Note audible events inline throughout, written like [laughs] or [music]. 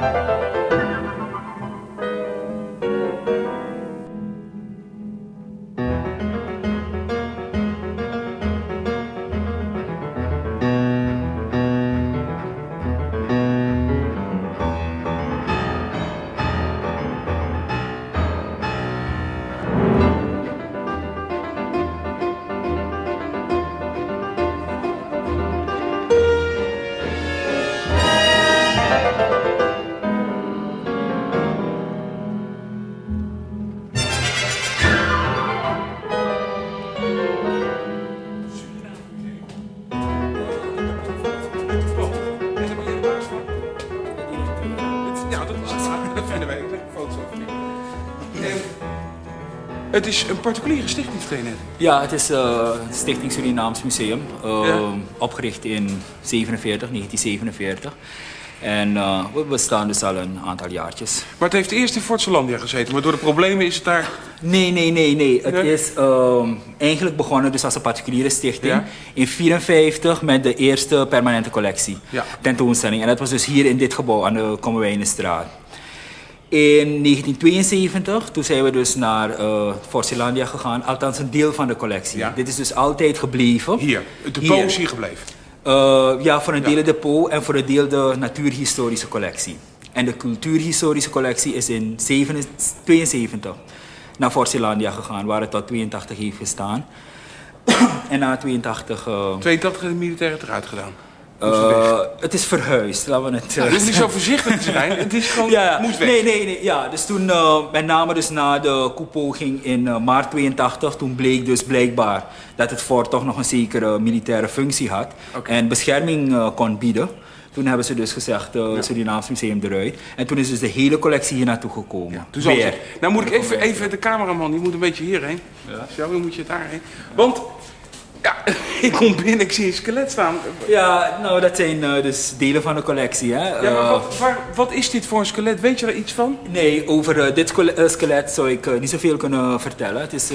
Ja, particuliere stichting, net. Ja, het is eh Stichting Surinaams Museum. eh, Ja. Opgericht in 47, 1947. En eh, we bestaan dus al een aantal jaartjes. Maar het heeft eerst in Fort Zeelandia gezeten, maar door de problemen is het daar... Nee, nee, nee, nee. Het Nee? is ehm, eigenlijk begonnen dus als een particuliere stichting. Ja. In 54 met de eerste permanente collectie. Ja. Tentoonstelling. En dat was dus hier in dit gebouw aan de Kommerwijnenstraat. In 1972, toen zijn we dus naar Fort Zeelandia gegaan. Althans een deel van de collectie. Ja. Dit is dus altijd gebleven. Hier, het depot Hier. is hier gebleven. Eh, ja, voor een deel het depot en voor een deel de natuurhistorische collectie. En de cultuurhistorische collectie is in 72 naar Fort Zeelandia gegaan, waar het tot 82 heeft gestaan. [clears throat] en na 82... eh, 82 heeft de militairen eruit gedaan. Eh, het is verhuisd, laten we het... Nou, eh, hoeft niet zo voorzichtig te zijn. Het is gewoon, ja, ja. moest weg. Nee, nee, nee. Ja, dus toen, eh, met name dus na de koepoging in maart 82, toen bleek dus blijkbaar dat het fort toch nog een zekere militaire functie had en bescherming kon bieden. Toen hebben ze dus gezegd, eh Surinaams Museum eruit. En toen is dus de hele collectie hier naartoe gekomen. Toen zal Weer. het- Nou moet ik even, even de cameraman, die moet een beetje hierheen. Zo, dan moet je daarheen. Want, ja, [laughs] ik kom binnen, ik zie een skelet staan. Ja, nou dat zijn eh, dus delen van de collectie. Hè. Ja, maar Eh, wat, waar, wat is dit voor een skelet? Weet je er iets van? Nee, over eh, dit skele- skelet zou ik eh, niet zoveel kunnen vertellen. Het is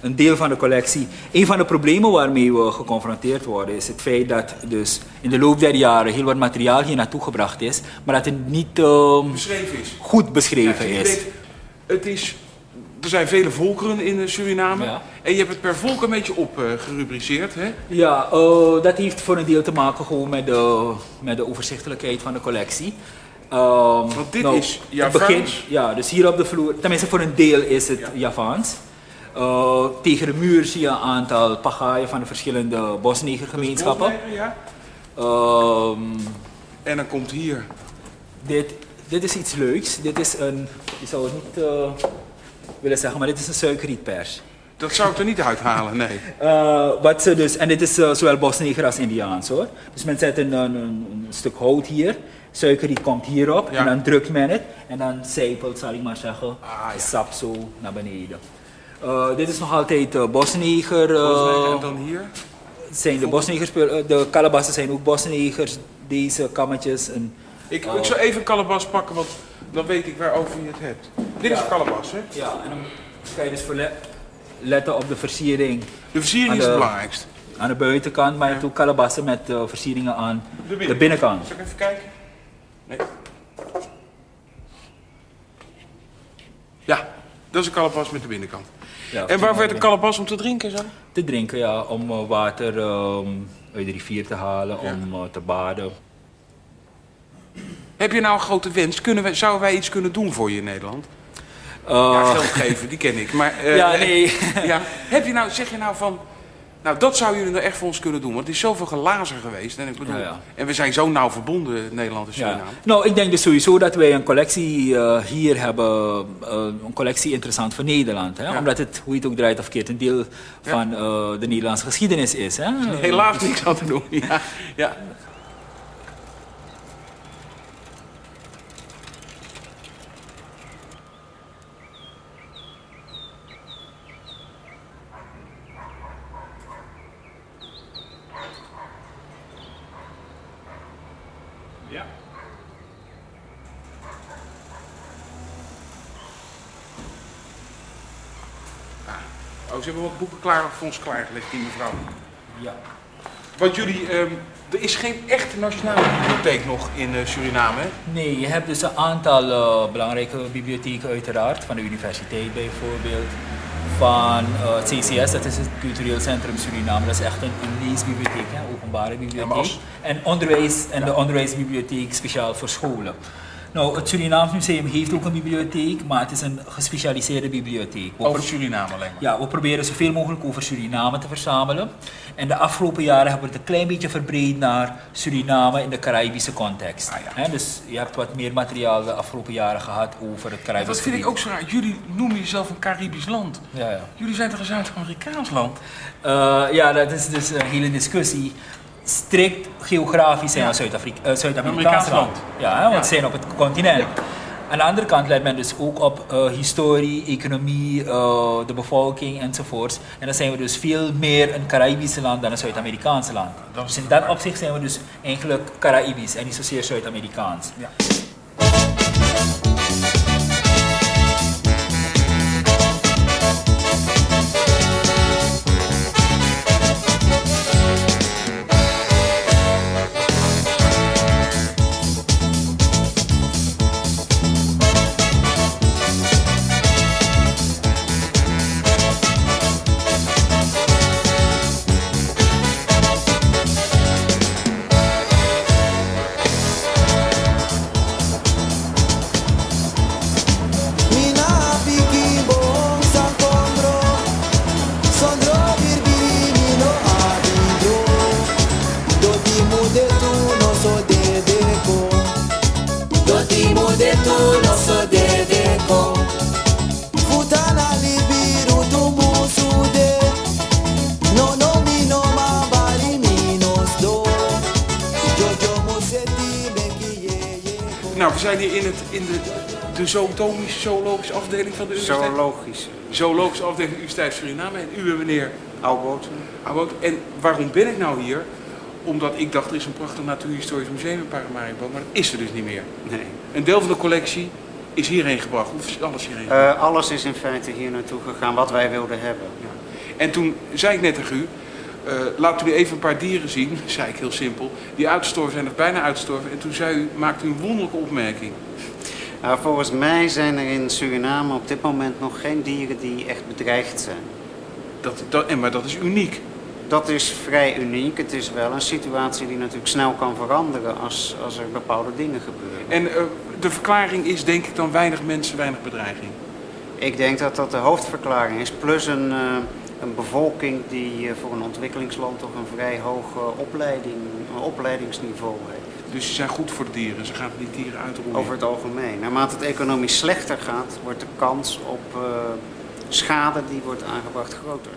een deel van de collectie. Een van de problemen waarmee we geconfronteerd worden is het feit dat dus in de loop der jaren heel wat materiaal hier naartoe gebracht is, maar dat het niet eh, Beschreven is. goed beschreven Ja, is. weet, het is. Er zijn vele volkeren in eh, Suriname. Ja. En je hebt het per volk een beetje opgerubriceerd. hè? Ja, eh, dat heeft voor een deel te maken gewoon met de, met de overzichtelijkheid van de collectie. Want dit is Javaans. ja, dus hier op de vloer, tenminste voor een deel is het Ja. Javaans. Eh, tegen de muur zie je een aantal pagaaien van de verschillende bosnegergemeenschappen. Ja. Ehm, En dan komt hier. dit, dit is iets leuks. Dit is een, je zou het niet eh, willen zeggen, maar dit is een suikerrietpers. Dat zou ik er niet uithalen, nee. [laughs] Eh, wat ze dus, en dit is eh, zowel Bosniger als Indiaans hoor. Dus men zet een, een, een stuk hout hier, suikerriet komt hierop Ja. en dan drukt men het en dan zijpelt, zal ik maar zeggen, Ah, ja. sap zo naar beneden. Eh, dit is nog altijd Bosniger. eh, en dan hier. zijn de Bosnegers, eh, de kalabassen zijn ook Bosnegers, deze kammetjes. En, Ik, ik zal even een kalabas pakken, want dan weet ik waarover je het hebt. Dit is Ja. een kalabas, hè? ja, en dan kan je dus letten op de versiering De versiering is het belangrijkst. aan de buitenkant, maar je hebt ook kalabassen met eh, versieringen aan De de binnenkant. Zal ik even kijken? Nee. Ja, dat is een kalabas met de binnenkant. Ja, En waar werd een kalabas om te drinken zo? te drinken, ja, om eh, water ehm, uit de rivier te halen, Ja. om eh, te baden. Heb je nou een grote wens? Kunnen wij, zouden wij iets kunnen doen voor je in Nederland? Ja, Eh, geld geven, die ken ik. Maar, eh, ja, nee. [laughs] ja. Heb je nou, zeg je nou van... Nou, dat zou jullie nou echt voor ons kunnen doen. Want het is zoveel glazer geweest. En, ik bedoel, Ja, ja. en we zijn zo nauw verbonden, Nederland en Ja. Suriname. Nou, ik denk dus sowieso dat wij een collectie eh, hier hebben, een collectie interessant voor Nederland. Hè? Omdat het, hoe je het ook draait of keert, een deel van de Nederlandse geschiedenis is. Hè? [laughs] Helaas niks aan te doen. [laughs] Ja, ja. Ah. Oh, ze hebben wat boeken klaar voor ons klaargelegd, die mevrouw. Ja. Wat jullie, ehm, Er is geen echte nationale bibliotheek nog in eh, Suriname, hè? Nee, je hebt dus een aantal uh, belangrijke bibliotheken uiteraard, van de universiteit bijvoorbeeld, van uh, het CCS, dat is het Cultureel Centrum Suriname, dat is echt een, een leesbibliotheek, hè, openbare bibliotheek. Ja, als... En onderwijs en ja. de onderwijsbibliotheek speciaal voor scholen. Nou, het Surinaams Museum heeft ook een bibliotheek, maar het is een gespecialiseerde bibliotheek. We over Suriname alleen maar? Ja, we proberen zoveel mogelijk over Suriname te verzamelen. En de afgelopen jaren hebben we het een klein beetje verbreed naar Suriname in de Caribische context. Ah, ja. He, dus je hebt wat meer materiaal de afgelopen jaren gehad over het Caribische Dat vind ik ook zo raar. Jullie noemen jezelf een Caribisch land. Ja, ja. Jullie zijn toch een Zuid-Amerikaans land? Uh, ja, dat is dus een hele discussie strikt geografisch zijn ja. Zuid-Amerikaans uh, Zuid land. Ja, want ja. zijn op het continent. Aan de andere kant let men dus ook op uh, historie, economie, uh, de bevolking enzovoorts. En dan zijn we dus veel meer een Caribische land dan een Zuid-Amerikaanse land. Dus in dat opzicht zijn we dus eigenlijk Caribisch en niet zozeer Zuid-Amerikaans. Ja. Zotomische, zoologische afdeling van de universiteit? Zoologische. Zoologische afdeling van de Universiteit Suriname. En u, meneer? Oudboten. Oudboten. En waarom ben ik nou hier? Omdat ik dacht, er is een prachtig natuurhistorisch museum in Paramaribo, maar dat is er dus niet meer. Nee. Een deel van de collectie is hierheen gebracht. Of is alles hierheen gebracht? Uh, alles is in feite hier naartoe gegaan, wat wij wilden hebben. Ja. En toen zei ik net tegen u, uh, laat u even een paar dieren zien, [laughs] zei ik heel simpel, die uitgestorven zijn of bijna uitgestorven. En toen zei u, maakte u een wonderlijke opmerking. Nou, volgens mij zijn er in Suriname op dit moment nog geen dieren die echt bedreigd zijn. Dat, dat, maar dat is uniek. Dat is vrij uniek. Het is wel een situatie die natuurlijk snel kan veranderen als, als er bepaalde dingen gebeuren. En uh, de verklaring is denk ik dan weinig mensen, weinig bedreiging? Ik denk dat dat de hoofdverklaring is. Plus een, uh, een bevolking die uh, voor een ontwikkelingsland toch een vrij hoog opleiding, opleidingsniveau heeft. Dus ze zijn goed voor de dieren, ze gaan die dieren uitroeien. Over het algemeen. Naarmate het economisch slechter gaat, wordt de kans op uh, schade die wordt aangebracht groter.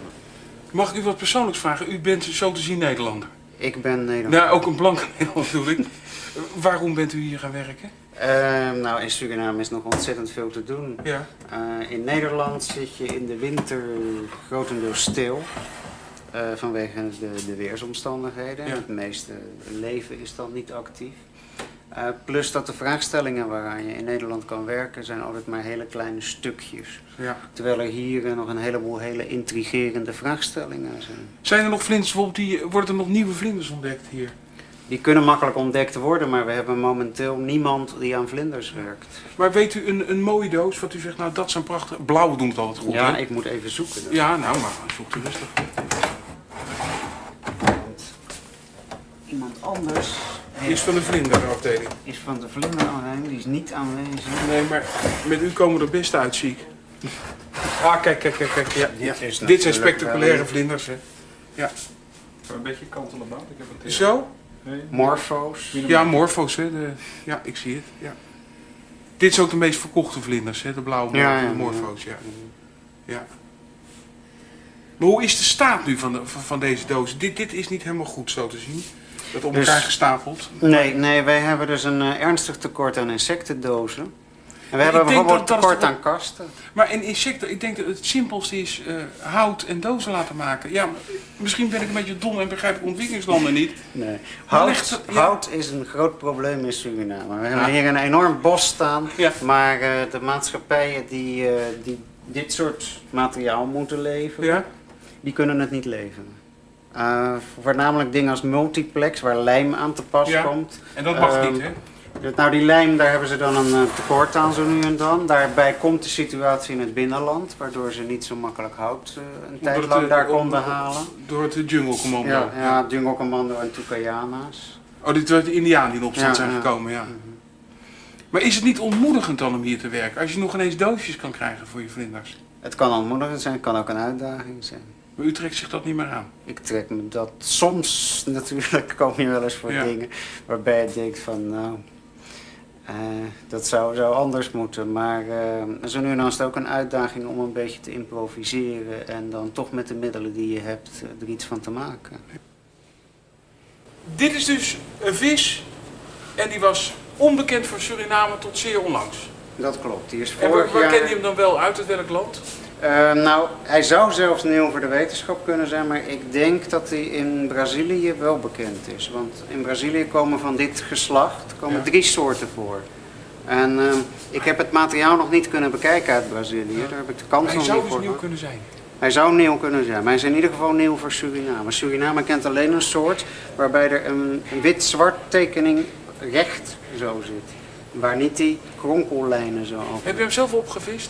Mag ik u wat persoonlijks vragen? U bent zo te zien Nederlander. Ik ben Nederlander. Nou, ook een blanke [laughs] Nederlander ik. Waarom bent u hier gaan werken? Uh, nou, in Suriname is nog ontzettend veel te doen. Ja. Uh, in Nederland zit je in de winter grotendeels stil. Uh, vanwege de, de weersomstandigheden. Het meeste leven is dan niet actief. Uh, plus dat de vraagstellingen waaraan je in Nederland kan werken zijn altijd maar hele kleine stukjes. Ja. Terwijl er hier nog een heleboel hele intrigerende vraagstellingen zijn. Zijn er nog vlinders, bijvoorbeeld die, worden er nog nieuwe vlinders ontdekt hier? Die kunnen makkelijk ontdekt worden, maar we hebben momenteel niemand die aan vlinders werkt. Maar weet u een, een mooie doos, wat u zegt, nou dat zijn prachtige... Blauwe doen het altijd goed, Ja, ik moet even zoeken. Ja, nou, maar zoekt u rustig iemand anders. is van de vlinderafdeling. Is van de vlinderafdeling, die is niet aanwezig. Nee, maar met u komen er best uit, zie ik. Ah, kijk, kijk, kijk, kijk. Ja. Dit, Dit zijn spectaculaire vlinders, hè. Ja. Een beetje kantelbaat. Ik heb het Zo? Nee. Morfo's. Ja, morfo's, hè. De, ja, ik zie het. Ja. Dit is ook de meest verkochte vlinders, hè. De blauwe ja, ja, morfo's, ja. ja. Maar hoe is de staat nu van, de, van deze doos? Dit, dit is niet helemaal goed zo te zien. Dat op elkaar dus- gestapeld? Nee, nee, wij hebben dus een uh, ernstig tekort aan insectendozen. En we hebben bijvoorbeeld dat, tekort aan kasten. Maar in insecten, ik denk dat het simpelste is uh, hout en dozen laten maken. Ja, misschien ben ik een beetje dom en begrijp ik ontwikkelingslanden niet. Nee, hout, hout is een groot probleem in Suriname. We hebben hier een enorm bos staan, ja. maar uh, de maatschappijen die, die dit soort materiaal moeten leveren, die kunnen het niet leveren. voornamelijk dingen als multiplex, waar lijm aan te pas Ja. komt. En dat mag Ehm, niet, hè? Nou, die lijm, daar hebben ze dan een eh, tekort aan zo nu en dan. Daarbij komt de situatie in het binnenland, waardoor ze niet zo makkelijk hout eh, een tijd lang het, daar konden halen. Door het Jungle Commando. Ja, ja, Jungle Commando en Tukayana's. Oh, dit waren de Indianen die in opstand Ja, zijn gekomen, ja. Mhm. Maar is het niet ontmoedigend dan om hier te werken? Als je nog ineens doosjes kan krijgen voor je vlinders. Het kan ontmoedigend zijn, het kan ook een uitdaging zijn. Maar u trekt zich dat niet meer aan. Ik trek me dat soms [laughs] natuurlijk kom je wel eens voor Ja. dingen waarbij je denkt van nou, dat zou, zou anders moeten. Maar eh, zo nu en dan is het ook een uitdaging om een beetje te improviseren en dan toch met de middelen die je hebt eh, er iets van te maken. Dit is dus een vis en die was onbekend voor Suriname tot zeer onlangs. Dat klopt. Die is En waar, vorig waar jaar... kende je hem dan wel uit? Uit welk land? Eh, nou, hij zou zelfs nieuw voor de wetenschap kunnen zijn, maar ik denk dat hij in Brazilië wel bekend is. Want in Brazilië komen van dit geslacht komen Ja. drie soorten voor. En eh, ik heb het materiaal nog niet kunnen bekijken uit Brazilië. Daar heb ik de kans Hij nog zou niet dus voor. nieuw gehad. kunnen zijn. Hij zou nieuw kunnen zijn, maar hij is in ieder geval nieuw voor Suriname. Suriname kent alleen een soort waarbij er een een wit-zwart tekening recht zo zit. Waar niet die kronkellijnen zo over. Heb je hem zelf opgevist?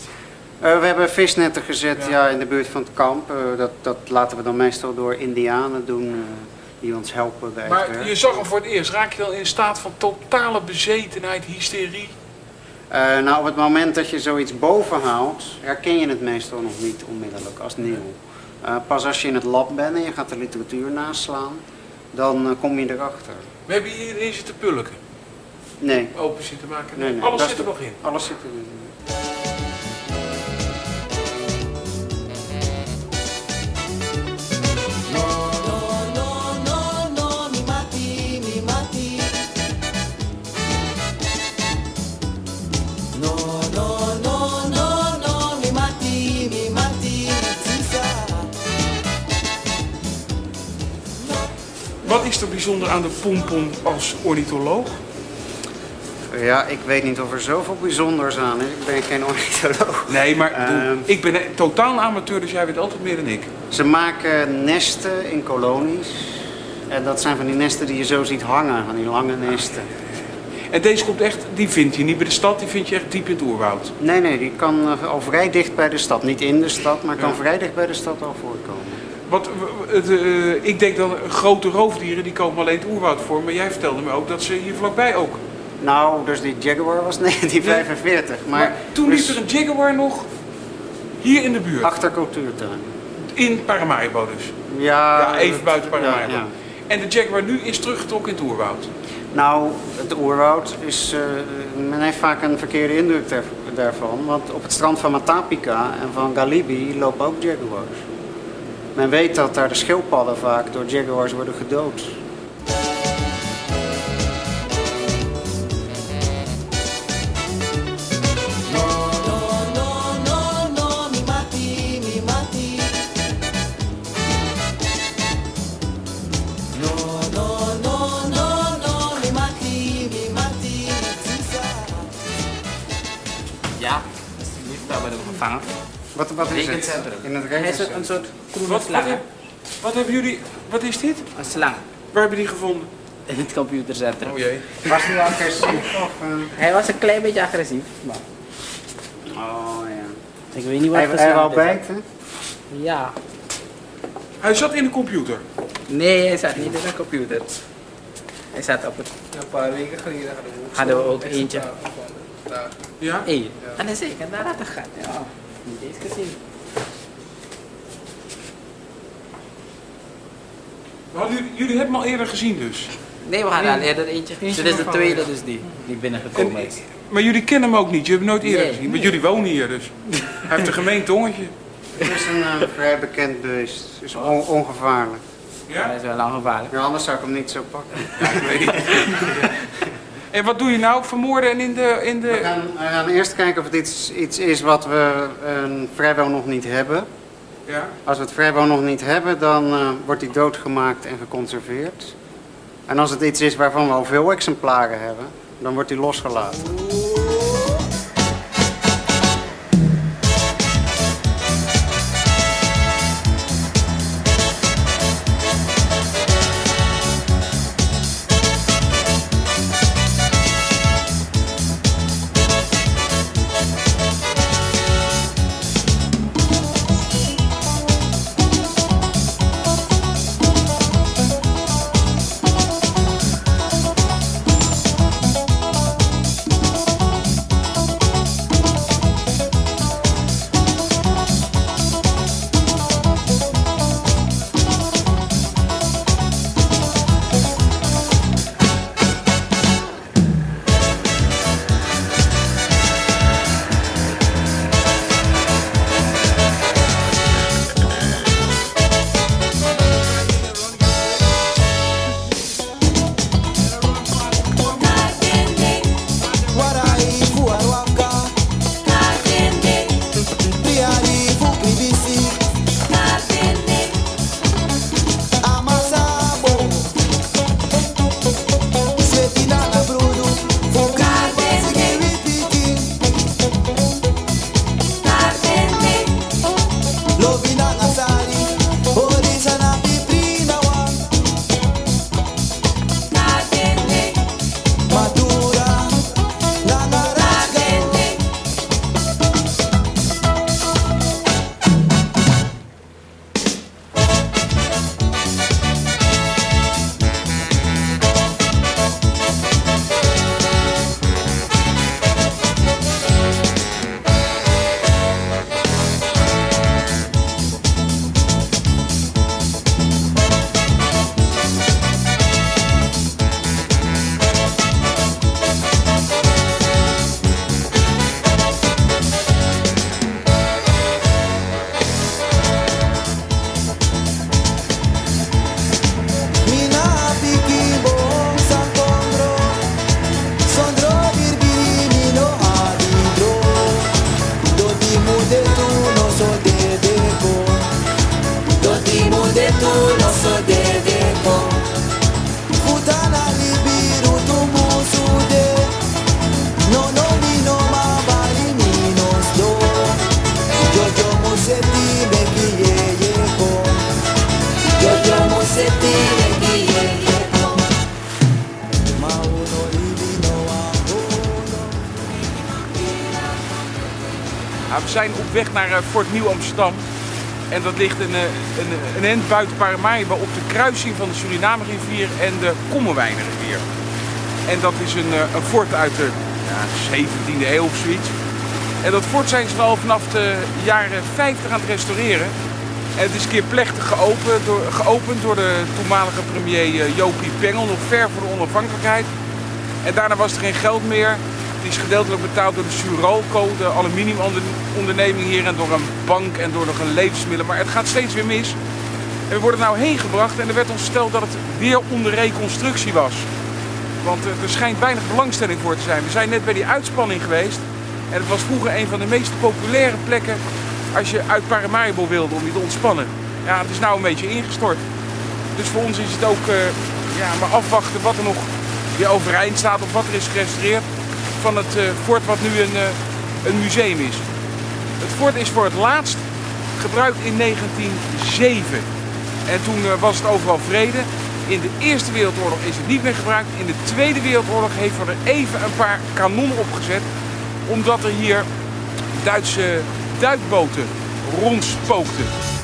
Eh, we hebben visnetten gezet Ja. ja. in de buurt van het kamp. Eh, dat, dat laten we dan meestal door indianen doen eh, die ons helpen bij Maar je zag hem voor het eerst. Raak je dan in staat van totale bezetenheid, hysterie? Eh, nou, op het moment dat je zoiets boven haalt, herken je het meestal nog niet onmiddellijk als nieuw. Eh, pas als je in het lab bent en je gaat de literatuur naslaan, dan eh, kom je erachter. We hebben hier hierin zitten pulken. Nee, Open zitten maken. Nee, nee, Alles dat zit er nog in. alles zit erin. Er bijzonder aan de pompon als ornitholoog? Ja, ik weet niet of er zoveel bijzonders aan is. Ik ben geen ornitholoog. Nee, maar ik bedoel, Ehm. ik ben een totaal amateur, dus jij weet altijd meer dan ik. Ze maken nesten in kolonies. En dat zijn van die nesten die je zo ziet hangen, van die lange nesten. En deze komt echt, die vind je niet bij de stad, die vind je echt diep in het oerwoud. Nee, nee, die kan eh, al vrij dicht bij de stad. Niet in de stad, maar kan Ja. vrij dicht bij de stad al voorkomen. Wat, w- w- het, eh, ik denk dan grote roofdieren die komen alleen het oerwoud voor, maar jij vertelde me ook dat ze hier vlakbij ook. Nou, dus die Jaguar was [laughs] 1945. Maar, Maar, toen dus liep er een jaguar nog hier in de buurt, achter cultuurtuin. in Paramaribo dus. Ja, Ja, even buiten Paramaribo. ja. En de jaguar nu is teruggetrokken in het oerwoud. Nou, het oerwoud is. eh, men heeft vaak een verkeerde indruk daar- daarvan. Want op het strand van Matapika en van Galibi lopen ook jaguars. Men weet dat daar de schildpadden vaak door jaguars worden gedood. Wat, wat is het? In het Hij is rekencentrum. een, soort groene Wat, wat, slang. heb- wat hebben jullie, wat is dit? Een slang Waar hebben die gevonden? in het computercentrum. Oh jee. Was hij agressief? Of, eh? Hij was een klein beetje agressief. Maar Oh ja. ik weet niet wat Hij, hij wou is. bijten? Ja. Hij zat in de computer. Nee, hij zat niet in de computer. Hij zat op het... Een paar weken geleden hadden we Hadden we ook eentje. Ja? Hé, en dan zeker, daar had het gaat. Ja, niet eens gezien. Hadden jullie, jullie hebben hem al eerder gezien dus. Nee, we hadden al eerder eentje. Dit is de tweede dus die, die En, binnengekomen is. maar jullie kennen hem ook niet, jullie hebben hem nooit eerder Nee, gezien. Want nee. jullie wonen hier dus. Hij heeft een [laughs] gemeen tongetje. Het is een eh, vrij bekend beest. Het is on- ongevaarlijk. Hij Ja? is wel lang gevaarlijk. Ja, anders zou ik hem niet zo pakken. Ja, ik weet niet. [laughs] En wat doe je nou? Vermoorden en in de... In We de... gaan, we gaan eerst kijken of het iets, iets is wat we vrijwel nog niet hebben. Ja? Als we het vrijwel nog niet hebben, dan eh, wordt hij doodgemaakt en geconserveerd. En als het iets is waarvan we al veel exemplaren hebben, dan wordt hij losgelaten. Zijn op weg naar Fort Nieuw Amsterdam. En dat ligt een, een, een end buiten Paramaribo op de kruising van de Suriname-rivier en de Kommerwijnenrivier. En dat is een, een fort uit de ja, 17e eeuw of zoiets. En dat fort zijn ze al vanaf de jaren 50 aan het restaureren. En het is een keer plechtig geopend door, geopend door de toenmalige premier eh, Jopie Pengel, nog ver voor de onafhankelijkheid. En daarna was er geen geld meer. Het is gedeeltelijk betaald door de Suralco, de aluminiumonderneming hier, en door een bank en door nog een levensmiddelen. Maar het gaat steeds weer mis. En we worden nou heen gebracht en er werd ons verteld dat het weer onder reconstructie was. Want er schijnt weinig belangstelling voor te zijn. We zijn net bij die uitspanning geweest. En het was vroeger een van de meest populaire plekken als je uit Paramaribo wilde om je te ontspannen. Ja, het is nou een beetje ingestort. Dus voor ons is het ook uh, ja, maar afwachten wat er nog weer overeind staat of wat er is gerestaureerd van het uh, fort wat nu een, een museum is. Het fort is voor het laatst gebruikt in 1907. En toen was het overal vrede. In de Eerste Wereldoorlog is het niet meer gebruikt. In de Tweede Wereldoorlog heeft men er even een paar kanonnen opgezet. Omdat er hier Duitse duikboten rondspookten.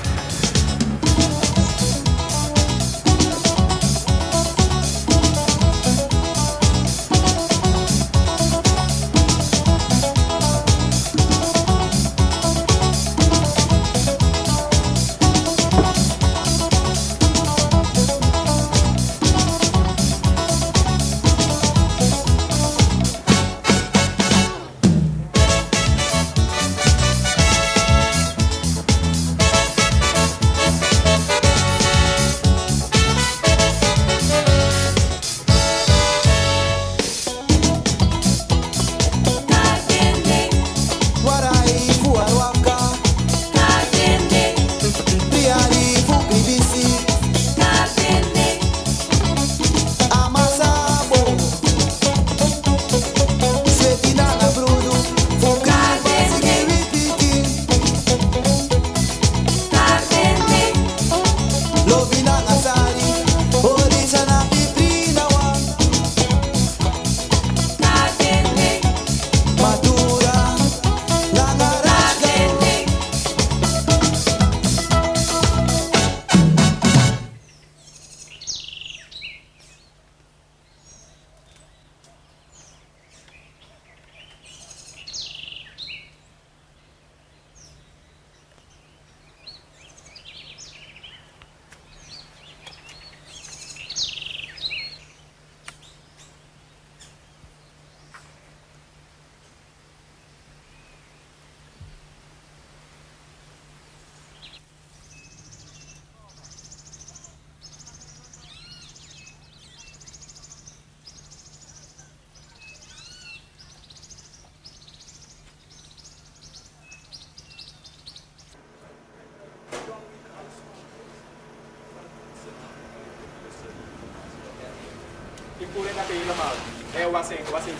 Was in, was in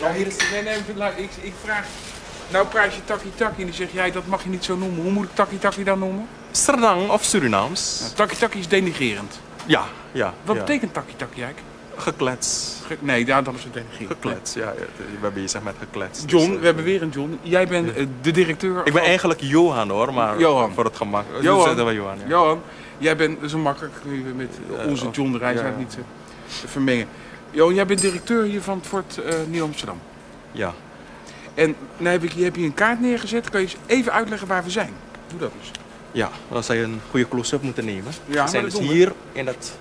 Nou, hier is, nee, nee, ik, ik vraag. Nou praat je taki taki en dan zeg jij dat mag je niet zo noemen. Hoe moet ik taki taki dan noemen? Serdang of Surinaams. Nou, taki is denigrerend. Ja, ja. Wat ja. betekent taki taki eigenlijk? Geklets. Ge nee, ja, dat is het denigrerend. Geklets, ja, ja. We hebben bezig met geklets. John, dus, we hebben weer een John. Jij bent de directeur. Ik ben eigenlijk Johan hoor, maar Johan. voor het gemak. Johan. Johan, ja. Johan, jij bent zo makkelijk met onze John de Reis niet vermengen. Jo, jij bent directeur hier van het Fort uh, Nieuw-Amsterdam. Ja. En nou heb, ik, je hebt hier een kaart neergezet. Kan je eens even uitleggen waar we zijn? Doe dat eens. Ja, dan zou je een goede close-up moeten nemen. Ja, we zijn dus hier in dat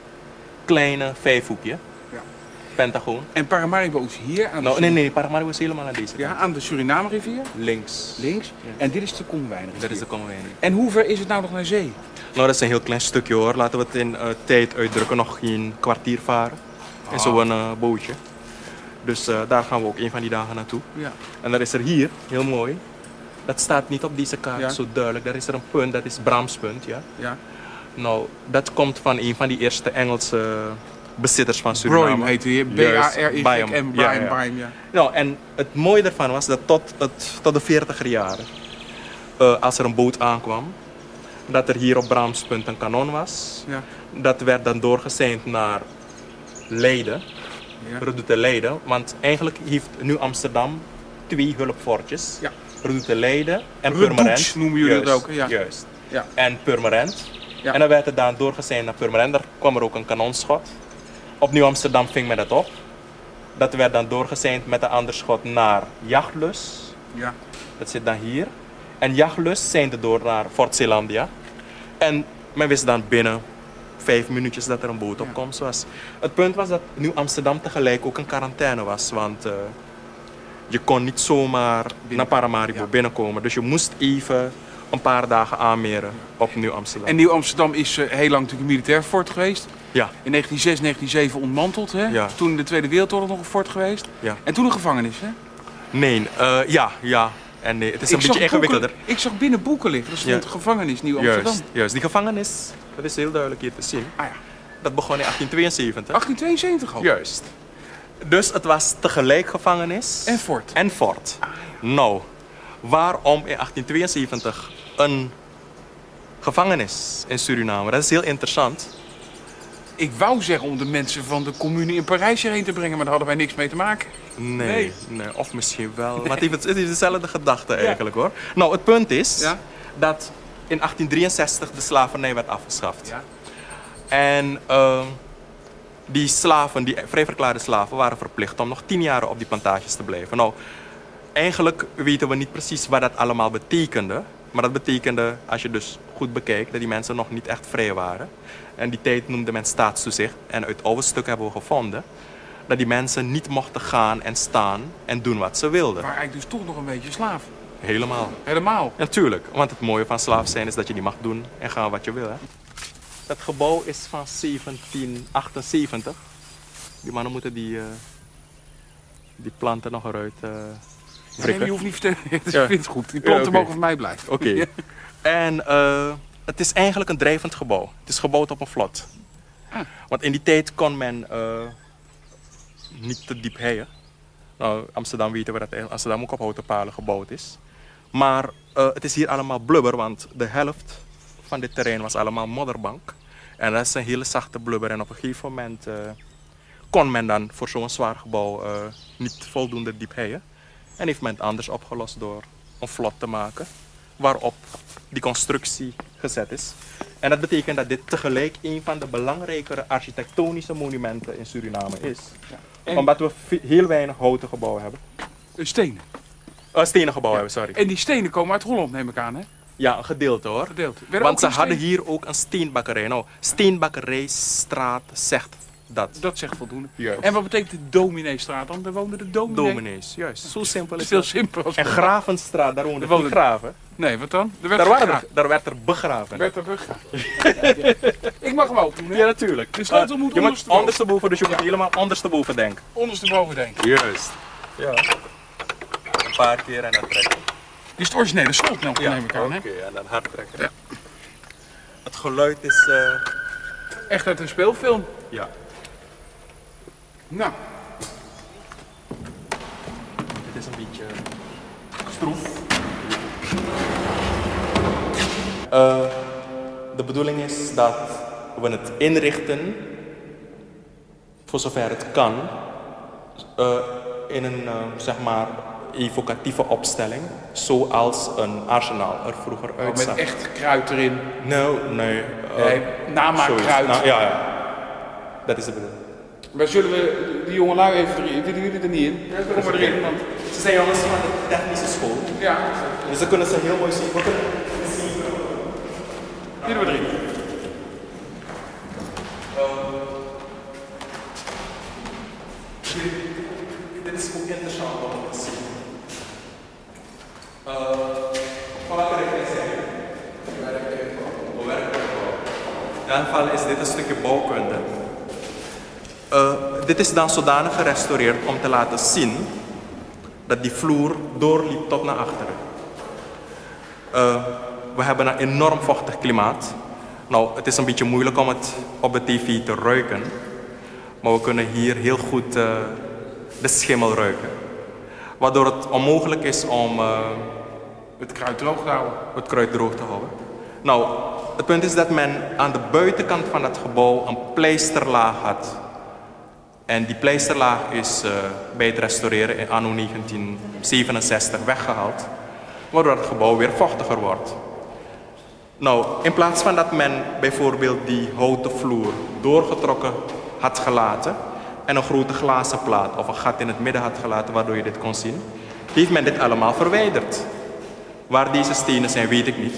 kleine vijfhoekje. Ja. Pentagoon. En Paramaribo is hier aan de nou, Nee, nee, Paramaribo is helemaal aan deze kant. Ja, aan de Suriname-rivier? Links. Links. En dit is de Komwijnrivier? Dat is de Komwijnrivier. En hoe ver is het nou nog naar zee? Nou, dat is een heel klein stukje hoor. Laten we het in uh, tijd uitdrukken. Nog geen kwartier varen. In zo'n uh, bootje. Dus uh, daar gaan we ook een van die dagen naartoe. Ja. En dan is er hier, heel mooi. Dat staat niet op deze kaart ja. zo duidelijk. Daar is er een punt, dat is Bramspunt. Ja? Ja. Nou, dat komt van een van die eerste Engelse bezitters van Suriname. Broim heette hij, B-A-R-I-M, ja, ja. ja. Nou, en het mooie daarvan was dat tot, het, tot de 40 jaren, uh, als er een boot aankwam, dat er hier op Bramspunt een kanon was. Ja. Dat werd dan doorgeseind naar Leiden, ja. Redoute Leiden. Want eigenlijk heeft nu Amsterdam twee hulpfortjes. Ja. Redoute Leiden en Purmerend. noemen jullie Juist, het ook? Ja. Juist. Ja. En Purmerend. Ja. En dan werd het dan doorgezeind naar Purmerend. Daar kwam er ook een kanonschot. Op Nieuw-Amsterdam ving men dat op. Dat werd dan doorgezeind met een ander schot naar Jachtlus. Ja. Dat zit dan hier. En Jachtlus seinde door naar Fort Zeelandia. En men wist dan binnen vijf minuutjes dat er een boot opkomst was. Het punt was dat Nieuw-Amsterdam tegelijk ook een quarantaine was. Want eh, je kon niet zomaar naar Paramaribo Ja. binnenkomen. Dus je moest even een paar dagen aanmeren op Nieuw-Amsterdam. En Nieuw-Amsterdam is eh, heel lang natuurlijk een militair fort geweest. Ja, In 1906, 1907 ontmanteld. Hè? Ja. Toen in de Tweede Wereldoorlog nog een fort geweest. ja. En toen een gevangenis. Hè? Nee, eh, ja, ja. En nee, het is een beetje ingewikkelder. ik zag binnen boeken liggen. Er stond Ja. gevangenis Nieuw-Amsterdam. Juist, juist. Die gevangenis, dat is heel duidelijk hier te zien. Ah ja. Dat begon in 1872. 1872 al. Juist. Dus het was tegelijk gevangenis En fort. en fort. Nou, waarom in 1872 een gevangenis in Suriname? Dat is heel interessant. Ik wou zeggen om de mensen van de commune in Parijs hierheen te brengen, maar daar hadden wij niks mee te maken. Nee, Nee. nee. of misschien wel. Maar het het heeft dezelfde gedachte eigenlijk hoor. Nou, het punt is Ja. dat in 1863 de slavernij werd afgeschaft. Ja. En ehm, die slaven, die vrijverklaarde slaven, waren verplicht om nog tien jaar op die plantages te blijven. Nou, eigenlijk weten we niet precies wat dat allemaal betekende. Maar dat betekende, als je dus goed bekijkt, dat die mensen nog niet echt vrij waren. En die tijd noemde men staatstoezicht. En uit oude stukken hebben we gevonden dat die mensen niet mochten gaan en staan en doen wat ze wilden. Maar eigenlijk dus toch nog een beetje slaaf. Helemaal. Helemaal. Natuurlijk, want het mooie van slaaf zijn is dat je niet mag doen en gaan wat je wil. Hè? Het gebouw is van 1778. Die mannen moeten die, eh, die planten nog eruit eh Nee, je hoeft niet te [laughs] vertellen. Ik Ja. vind het goed. Die planten mogen van mij blijven. Oké. [laughs] En eh, het is eigenlijk een drijvend gebouw. Het is gebouwd op een vlot. Ah. Want in die tijd kon men eh, niet te diep heien. Nou, Amsterdam weten we dat Amsterdam ook op houten palen gebouwd is. Maar eh, het is hier allemaal blubber, want de helft van dit terrein was allemaal modderbank. En dat is een hele zachte blubber. En op een gegeven moment kon men dan voor zo'n zwaar gebouw niet voldoende diep heien. En heeft men het anders opgelost door een vlot te maken waarop die constructie gezet is. En dat betekent dat dit tegelijk een van de belangrijkere architectonische monumenten in Suriname is. En- Omdat we heel weinig houten gebouwen hebben. Eh, Stenen. Uh, stenen gebouwen hebben, sorry. En die stenen komen uit Holland, neem ik aan, hè? Ja, een gedeelte hoor. Gedeeld. Werden Want ze hadden hier ook een steenbakkerij. Nou, steenbakkerijstraat zegt dat. Dat zegt voldoende. Juist. En wat betekent de Domineestraat dan? Daar woonde de dominee. Dominees, juist. Zo simpel is het. simpeler. En Gravenstraat, daar woonden woonde- die graven. Nee, wat dan? Er werd Daar, waren er, daar werd er begraven. werd er begraven. [laughs] ik mag hem ook doen, hè? Ja, natuurlijk. De sleutel moet je moet ondersteboven. ondersteboven, dus je moet helemaal ondersteboven denken. Ondersteboven denken. Juist. Ja. Een paar keer en dan trekken. Dit is het originele slot, nou, Ja, neem ik aan, hè? oké, en dan hard trekken. Het geluid is... eh, Echt uit een speelfilm. ja. Nou, Het is een beetje stroef. Eh, de bedoeling is dat we het inrichten, voor zover het kan, eh, in een eh, zeg maar evocatieve opstelling, zoals een arsenaal er vroeger ook met uitzag. echt kruid erin. Nou, nee. eh, Nee, namaakkruid. zoiets. Nou, ja, ja. Dat is de bedoeling. Maar zullen we die jongelui even erin? Willen jullie er niet in? Kom maar erin. Want, Ze zijn jongens van de technische school, ja, dus ze kunnen ze heel mooi zien. We kunnen jullie we erin. Dit is ook interessant om te zien. Uh, van welke richting zijn jullie? Hoe werkt het In ieder geval is dit een stukje bouwkunde. Uh, dit is dan zodanig gerestaureerd om te laten zien dat die vloer doorliep tot naar achteren. Uh, we hebben een enorm vochtig klimaat. Nou, het is een beetje moeilijk om het op de tv te ruiken. Maar we kunnen hier heel goed eh, de schimmel ruiken. Waardoor het onmogelijk is om eh, Het kruid droog te houden. het kruid droog te houden. Nou, het punt is dat men aan de buitenkant van het gebouw een pleisterlaag had En die pleisterlaag is uh, bij het restaureren in anno 1967 weggehaald, waardoor het gebouw weer vochtiger wordt. Nou, in plaats van dat men bijvoorbeeld die houten vloer doorgetrokken had gelaten en een grote glazen plaat of een gat in het midden had gelaten waardoor je dit kon zien, heeft men dit allemaal verwijderd. Waar deze stenen zijn, weet ik niet.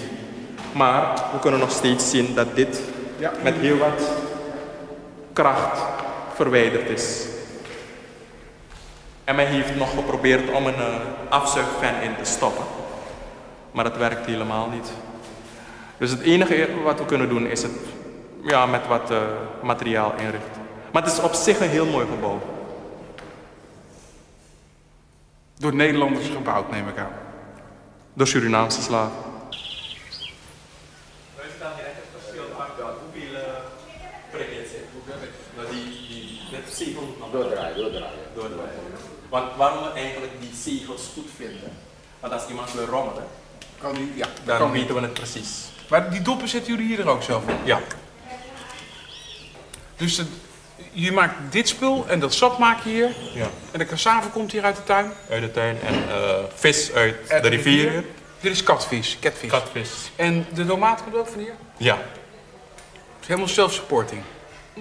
Maar we kunnen nog steeds zien dat dit met heel wat kracht verwijderd is. En men heeft nog geprobeerd om een uh, afzuigfan in te stoppen. Maar dat werkt helemaal niet. Dus het enige wat we kunnen doen is het ja, met wat uh, materiaal inrichten. Maar het is op zich een heel mooi gebouw. Door Nederlanders gebouwd, neem ik aan. Door Surinaamse slaven. Doordraaien, doordraaien. Doordraaien. Want waarom we eigenlijk die zegels goed vinden, want als iemand wil rommelen, kan die, ja, dan kan weten we het precies. Maar die doppen zetten jullie hier er ook zelf in? Ja. Dus het, je maakt dit spul en dat sap maak je hier. Ja. En de cassave komt hier uit de tuin. Uit de tuin en uh, vis uit, de, de rivier. rivier. Dit is katvis, catvis. Katvis. En de tomaat komt ook van hier? Ja. Het is helemaal self-supporting.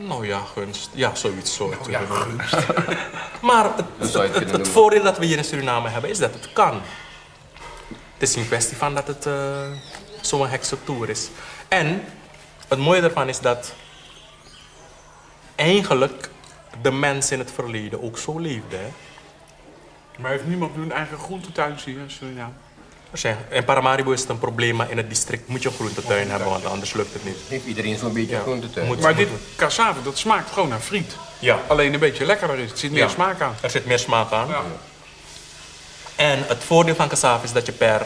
Nou ja, gunst. Ja, zoiets soort. Nou, ja, gunst. [laughs] maar het, het, het, het voordeel dat we hier in Suriname hebben is dat het kan. Het is een kwestie van dat het uh, zo'n hekse toer is. En het mooie ervan is dat eigenlijk de mens in het verleden ook zo leefde. Hè? Maar heeft niemand nu een eigen groentetuin hier in Suriname? In Paramaribo is het een probleem, maar in het district moet je een groentetuin hebben, want anders lukt het niet. Heeft iedereen zo'n beetje ja. groentetuin? Moet, maar dit cassave, dat smaakt gewoon naar friet. Ja. Alleen een beetje lekkerder is. Er zit meer ja. smaak aan. Er zit meer smaak aan. Ja. En het voordeel van cassave is dat je per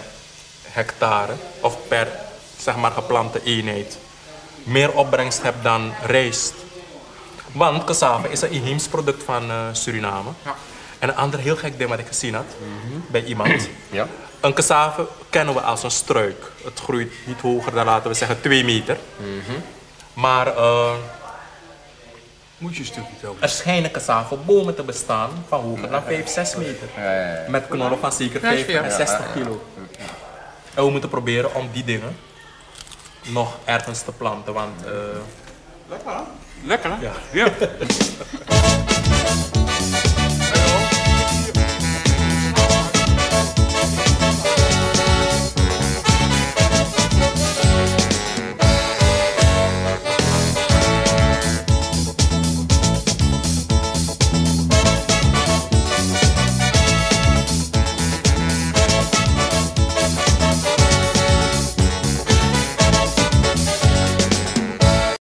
hectare of per zeg maar geplante eenheid meer opbrengst hebt dan rijst. Want cassave is een inheems product van uh, Suriname. Ja. En een ander heel gek ding wat ik gezien had mm -hmm. bij iemand. Ja. Een cassave kennen we als een struik. Het groeit niet hoger dan laten we zeggen 2 meter. Mm -hmm. Maar uh, moet je een stukje over. Er schijnen cassavebomen te bestaan van hoger dan 5, 6 meter. Ja, ja, ja. Met knollen van zeker 65 kilo. En we moeten proberen om die dingen nog ergens te planten, want... Uh... Lekker, hè? Lekker, hè? Ja. ja. [laughs]